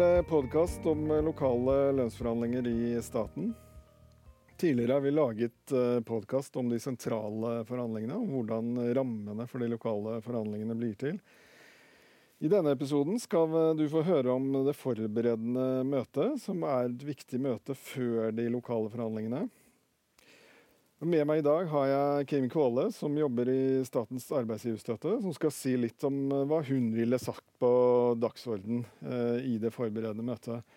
til podkast om lokale lønnsforhandlinger i staten. Tidligere har vi laget podkast om de sentrale forhandlingene, om hvordan rammene for de lokale forhandlingene blir til. I denne episoden skal du få høre om det forberedende møtet, som er et viktig møte før de lokale forhandlingene. Med meg i dag har jeg Kim Kvåle, som jobber i Statens arbeidsgiverstøtte, som skal si litt om eh, hva hun ville sagt på dagsorden eh, i det forberedende møtet.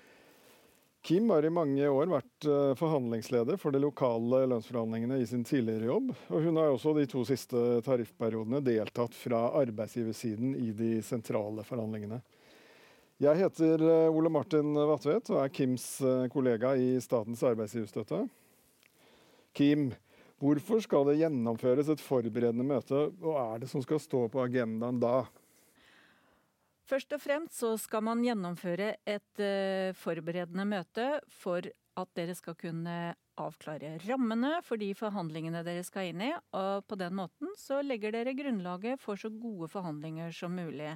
Kim har i mange år vært eh, forhandlingsleder for de lokale lønnsforhandlingene i sin tidligere jobb. Og hun har også de to siste tariffperiodene deltatt fra arbeidsgiversiden i de sentrale forhandlingene. Jeg heter Ole Martin Vatvedt og er Kims kollega i Statens arbeidsgiverstøtte. Kim, Hvorfor skal det gjennomføres et forberedende møte, og er det som skal stå på agendaen da? Først og fremst så skal man gjennomføre et uh, forberedende møte for at dere skal kunne avklare rammene for de forhandlingene dere skal inn i. Og på den måten så legger dere grunnlaget for så gode forhandlinger som mulig.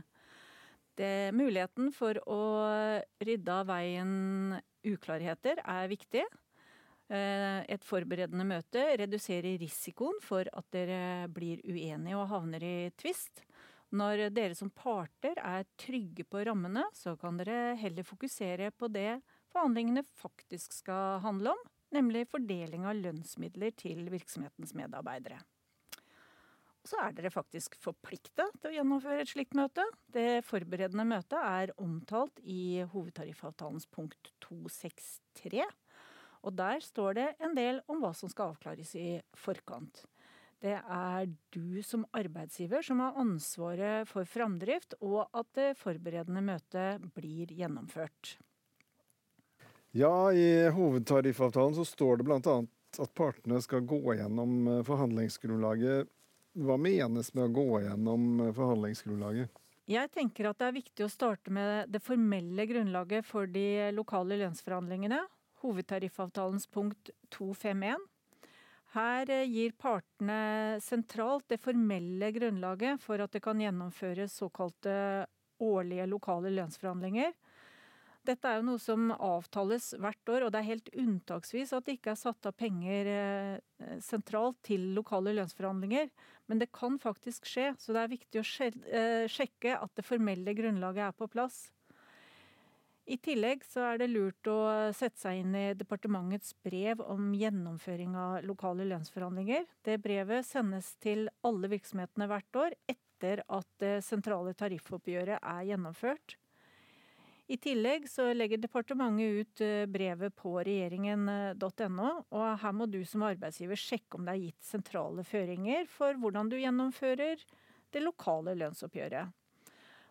Det, muligheten for å rydde av veien uklarheter er viktig. Eh, et forberedende møte reduserer risikoen for at dere blir uenige og havner i tvist. Når dere som parter er trygge på rammene, så kan dere heller fokusere på det forhandlingene faktisk skal handle om, nemlig fordeling av lønnsmidler til virksomhetens medarbeidere. Så er dere faktisk forplikta til å gjennomføre et slikt møte. Det forberedende møtet er omtalt i hovedtariffavtalens punkt 263. Og der står det en del om hva som skal avklares i forkant. Det er du som arbeidsgiver som har ansvaret for framdrift, og at det forberedende møtet blir gjennomført. Ja, i hovedtariffavtalen så står det bl.a. at partene skal gå gjennom eh, forhandlingsgrunnlaget. Hva menes med å gå gjennom eh, forhandlingsgrunnlaget? Jeg tenker at det er viktig å starte med det formelle grunnlaget for de lokale lønnsforhandlingene, hovedtariffavtalens punkt 251. Her eh, gir partene sentralt det formelle grunnlaget for at det kan gjennomføres såkalte årlige lokale lønnsforhandlinger. Dette er jo noe som avtales hvert år, og det er helt unntaksvis at det ikke er satt av penger eh, sentralt til lokale lønnsforhandlinger. Men det kan faktisk skje, så det er viktig å eh, sjekke at det formelle grunnlaget er på plass. I tillegg så er det lurt å sette seg inn i departementets brev om gjennomføring av lokale lønnsforhandlinger. Det brevet sendes til alle virksomhetene hvert år etter at det sentrale tariffoppgjøret er gjennomført. I tillegg så legger departementet ut eh, brevet på regjeringen.no, og her må du som arbeidsgiver sjekke om det er gitt sentrale føringer for hvordan du gjennomfører det lokale lønnsoppgjøret.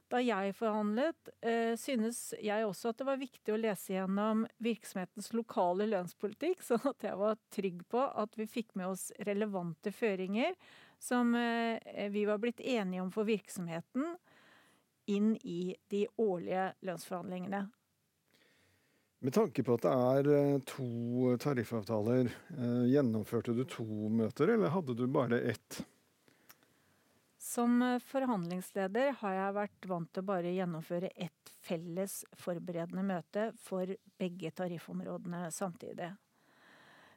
Da jeg forhandlet, eh, synes jeg også at det var viktig å lese gjennom virksomhetens lokale lønnspolitikk, sånn at jeg var trygg på at vi fikk med oss relevante føringer som eh, vi var blitt enige om for virksomheten inn i de årlige lønnsforhandlingene. Med tanke på at det er eh, to tariffavtaler, gjennomførte du to møter, eller hadde du bare ett? Som forhandlingsleder har jeg vært vant til å bare gjennomføre ett felles forberedende møte for begge tariffområdene samtidig.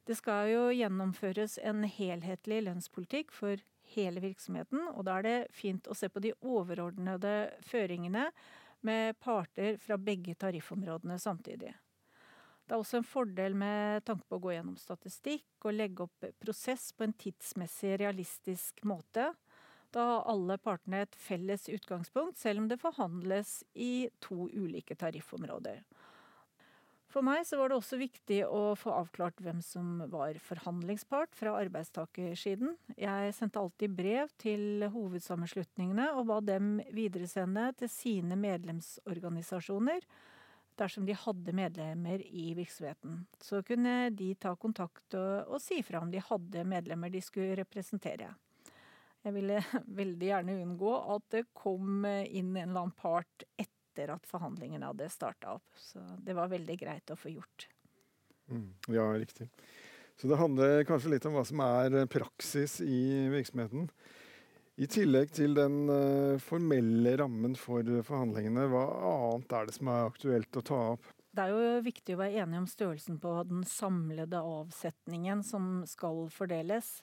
Det skal jo gjennomføres en helhetlig lønnspolitikk for hele virksomheten, og da er det fint å se på de overordnede føringene med parter fra begge tariffområdene samtidig. Det er også en fordel med tanke på å gå gjennom statistikk og legge opp prosess på en tidsmessig realistisk måte da har alle partene et felles utgangspunkt, selv om det forhandles i to ulike tariffområder. For meg så var det også viktig å få avklart hvem som var forhandlingspart fra arbeidstakersiden. Jeg sendte alltid brev til hovedsammenslutningene og ba dem videresende til sine medlemsorganisasjoner dersom de hadde medlemmer i virksomheten. Så kunne de ta kontakt og, og si fra om de hadde medlemmer de skulle representere. Jeg ville veldig gjerne unngå at det kom inn en eller annen part etter at forhandlingene hadde starta opp. Så det var veldig greit å få gjort. Mm, ja, riktig. Så det handler kanskje litt om hva som er praksis i virksomheten. I tillegg til den uh, formelle rammen for forhandlingene, hva annet er det som er aktuelt å ta opp? Det er jo viktig å være enig om størrelsen på den samlede avsetningen som skal fordeles.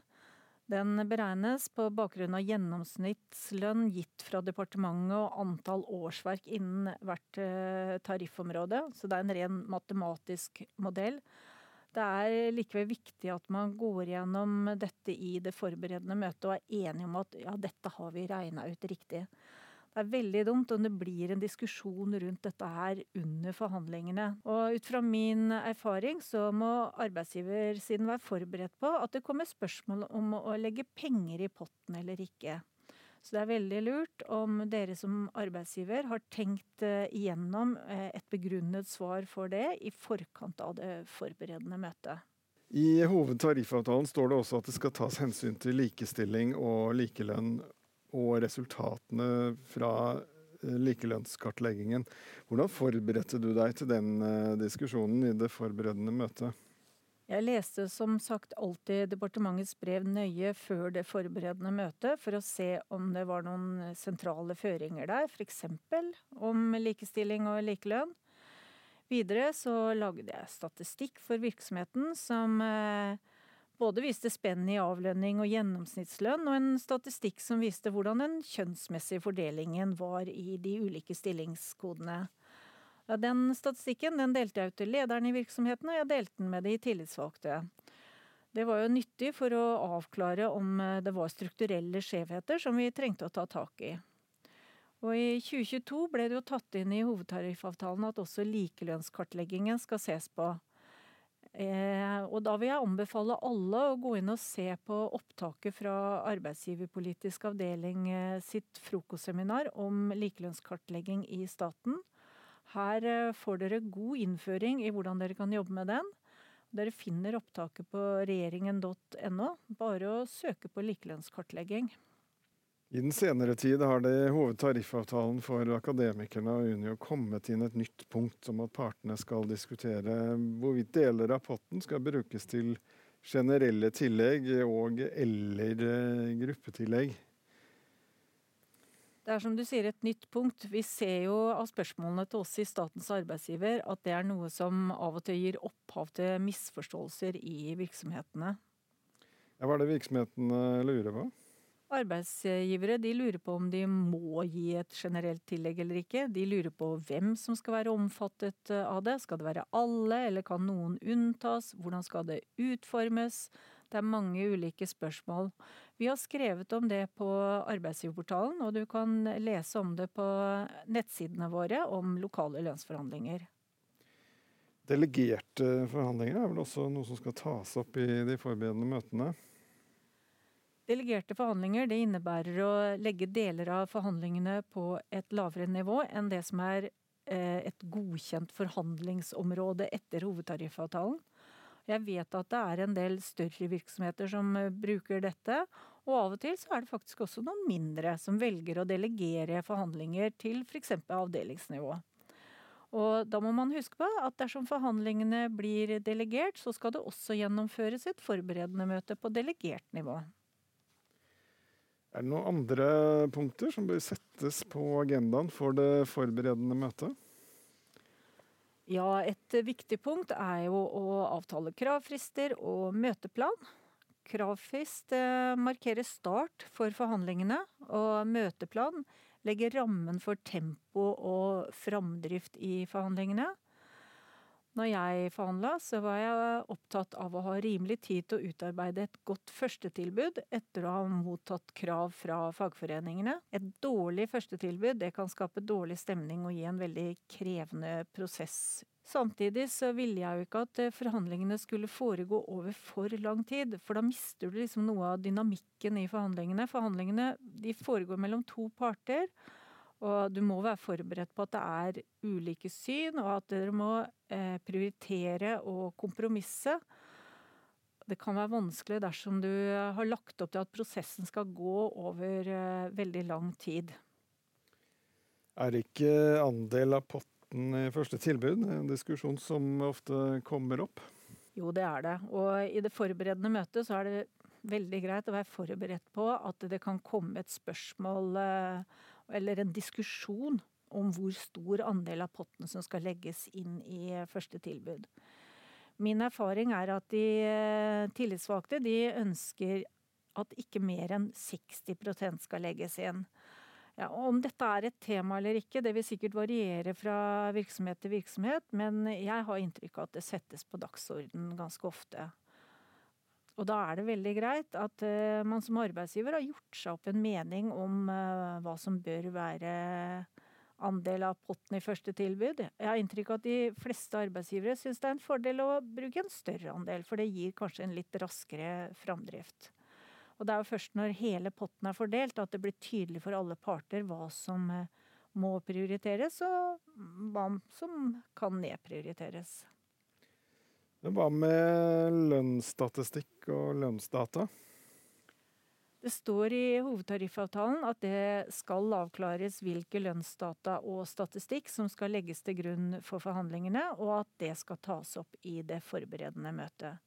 Den beregnes på bakgrunn av gjennomsnittslønn gitt fra departementet og antall årsverk innen hvert eh, tariffområde, så det er en ren matematisk modell. Det er likevel viktig at man går gjennom dette i det forberedende møtet og er enige om at ja, dette har vi regna ut riktig. Det er veldig dumt om det blir en diskusjon rundt dette her under forhandlingene. Og ut fra min erfaring så må arbeidsgiversiden være forberedt på at det kommer spørsmål om å legge penger i potten eller ikke. Så det er veldig lurt om dere som arbeidsgiver har tenkt eh, igjennom eh, et begrunnet svar for det i forkant av det forberedende møtet. I hovedtariffavtalen står det også at det skal tas hensyn til likestilling og likelønn og resultatene fra eh, likelønnskartleggingen. Hvordan forberedte du deg til den eh, diskusjonen i det forberedende møtet? Jeg leste som sagt alltid departementets brev nøye før det forberedende møtet, for å se om det var noen sentrale føringer der, f.eks. om likestilling og likelønn. Videre så lagde jeg statistikk for virksomheten som eh, både viste spenn i avlønning og gjennomsnittslønn, og en statistikk som viste hvordan den kjønnsmessige fordelingen var i de ulike stillingskodene. Den statistikken den delte jeg ut til lederen i virksomheten, og jeg delte den med de tillitsvalgte. Det var jo nyttig for å avklare om eh, det var strukturelle skjevheter som vi trengte å ta tak i. Og I 2022 ble det jo tatt inn i hovedtariffavtalen at også likelønnskartleggingen skal ses på. Eh, og da vil jeg anbefale alle å gå inn og se på opptaket fra Arbeidsgiverpolitisk avdeling eh, sitt frokostseminar om likelønnskartlegging i staten. Her eh, får dere god innføring i hvordan dere kan jobbe med den. Dere finner opptaket på regjeringen.no. Bare å søke på likelønnskartlegging. I den senere tid har det i hovedtariffavtalen for akademikerne og Unio kommet inn et nytt punkt om at partene skal diskutere hvorvidt deler av potten skal brukes til generelle tillegg og eller eh, gruppetillegg. Det er som du sier et nytt punkt. Vi ser jo av spørsmålene til oss i statens arbeidsgiver at det er noe som av og til gir opphav til misforståelser i virksomhetene. Ja, hva er det virksomhetene lurer på? Arbeidsgivere de lurer på om de må gi et generelt tillegg eller ikke. De lurer på hvem som skal være omfattet eh, av det. Skal det være alle, eller kan noen unntas? Hvordan skal det utformes? Det er mange ulike spørsmål. Vi har skrevet om det på arbeidsgiverportalen, og du kan lese om det på nettsidene våre om lokale lønnsforhandlinger. Delegerte forhandlinger er vel også noe som skal tas opp i de forberedende møtene? Delegerte forhandlinger det innebærer å legge deler av forhandlingene på et lavere nivå enn det som er eh, et godkjent forhandlingsområde etter hovedtariffavtalen. Jeg vet at det er en del større virksomheter som eh, bruker dette. Og av og til så er det faktisk også noen mindre som velger å delegere forhandlinger til f.eks. avdelingsnivå. Og da må man huske på at dersom forhandlingene blir delegert, så skal det også gjennomføres et forberedende møte på delegert nivå. Er det noen andre punkter som bør settes på agendaen for det forberedende møtet? Ja, et viktig punkt er jo å avtale kravfrister og møteplan. Kravfrist eh, markerer start for forhandlingene, og møteplan legger rammen for tempo og framdrift i forhandlingene. Når jeg forhandla, så var jeg opptatt av å ha rimelig tid til å utarbeide et godt førstetilbud etter å ha mottatt krav fra fagforeningene. Et dårlig førstetilbud det kan skape dårlig stemning og gi en veldig krevende prosess. Samtidig så ville jeg jo ikke at forhandlingene skulle foregå over for lang tid, for da mister du liksom noe av dynamikken i forhandlingene. Forhandlingene de foregår mellom to parter. Og du må være forberedt på at det er ulike syn, og at dere må eh, prioritere og kompromisse. Det kan være vanskelig dersom du har lagt opp til at prosessen skal gå over eh, veldig lang tid. Er ikke andel av potten i første tilbud en diskusjon som ofte kommer opp? Jo, det er det. Og i det forberedende møtet så er det veldig greit å være forberedt på at det kan komme et spørsmål eh, eller en diskusjon om hvor stor andel av potten som skal legges inn i første tilbud. Min erfaring er at de eh, tillitsvalgte de ønsker at ikke mer enn 60% skal legges inn. Ja, om dette er et tema eller ikke, det vil sikkert variere fra virksomhet til virksomhet, men jeg har inntrykk av at det settes på dagsorden ganske ofte. Og da er det veldig greit at uh, man som arbeidsgiver har gjort seg opp en mening om uh, hva som bør være andel av potten i første tilbud. Jeg har inntrykk av at de fleste arbeidsgivere syns det er en fordel å bruke en større andel, for det gir kanskje en litt raskere framdrift. Og det er jo først når hele potten er fordelt at det blir tydelig for alle parter hva som uh, må prioriteres, og hva som kan nedprioriteres. Hva med lønnsstatistikk og lønnsdata? Det står i hovedtariffavtalen at det skal avklares hvilke lønnsdata og statistikk som skal legges til grunn for forhandlingene, og at det skal tas opp i det forberedende møtet.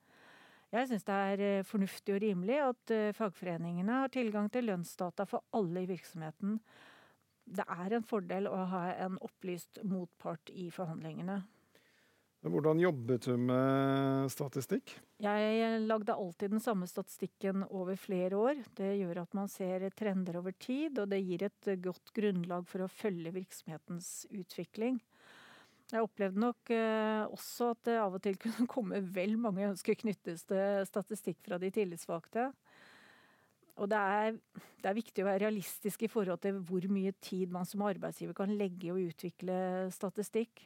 Jeg syns det er eh, fornuftig og rimelig at eh, fagforeningene har tilgang til lønnsdata for alle i virksomheten. Det er en fordel å ha en opplyst motpart i forhandlingene. Hvordan jobbet du med statistikk? Jeg lagde alltid den samme statistikken over flere år. Det gjør at man ser trender over tid, og det gir et godt grunnlag for å følge virksomhetens utvikling. Jeg opplevde nok eh, også at det av og til kunne komme vel mange ønsker knyttes til statistikk fra de tillitsvalgte. Og det er, det er, viktig å være realistisk i forhold til hvor mye tid man som arbeidsgiver kan legge i å utvikle statistikk.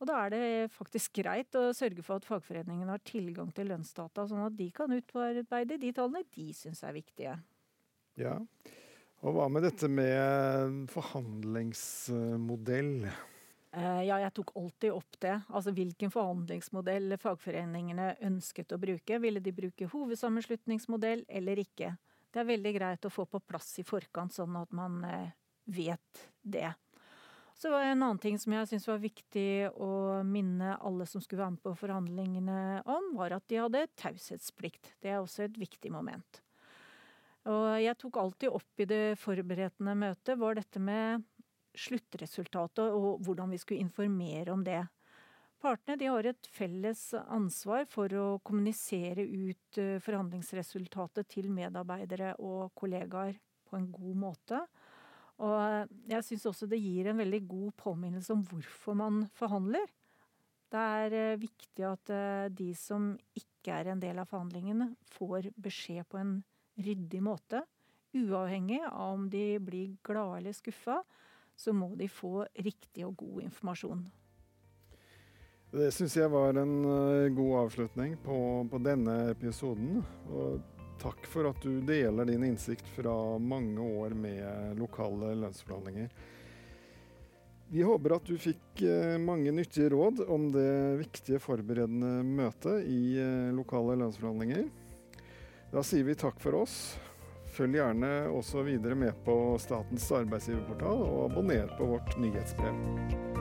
Og da er det faktisk greit å sørge for at fagforeningen har tilgang til lønnsdata, sånn at de kan utarbeide de tallene de syns er viktige. Ja, og hva med dette med forhandlingsmodell? Eh, ja, jeg tok alltid opp det. Altså hvilken forhandlingsmodell fagforeningene ønsket å bruke. Ville de bruke hovedsammenslutningsmodell eller ikke? Det er veldig greit å få på plass i forkant, sånn at man eh, vet det. Så var en annen ting som jeg syntes var viktig å minne alle som skulle være med på forhandlingene om, var at de hadde taushetsplikt. Det er også et viktig moment. Og jeg tok alltid opp i det forberedende møtet, var dette med sluttresultatet og hvordan vi skulle informere om det. Partene de har et felles ansvar for å kommunisere ut eh, forhandlingsresultatet til medarbeidere og kollegaer på en god måte. Og jeg syns også det gir en veldig god påminnelse om hvorfor man forhandler. Det er eh, viktig at eh, de som ikke er en del av forhandlingene, får beskjed på en ryddig måte. Uavhengig av om de blir glade eller skuffa, så må de få riktig og god informasjon. Det syns jeg var en eh, god avslutning på, på denne episoden. Og Takk for at du deler din innsikt fra mange år med lokale lønnsforhandlinger. Vi håper at du fikk eh, mange nyttige råd om det viktige forberedende møtet i eh, lokale lønnsforhandlinger. Da sier vi takk for oss. Følg gjerne også videre med på Statens arbeidsgiverportal, og abonner på vårt nyhetsbrev.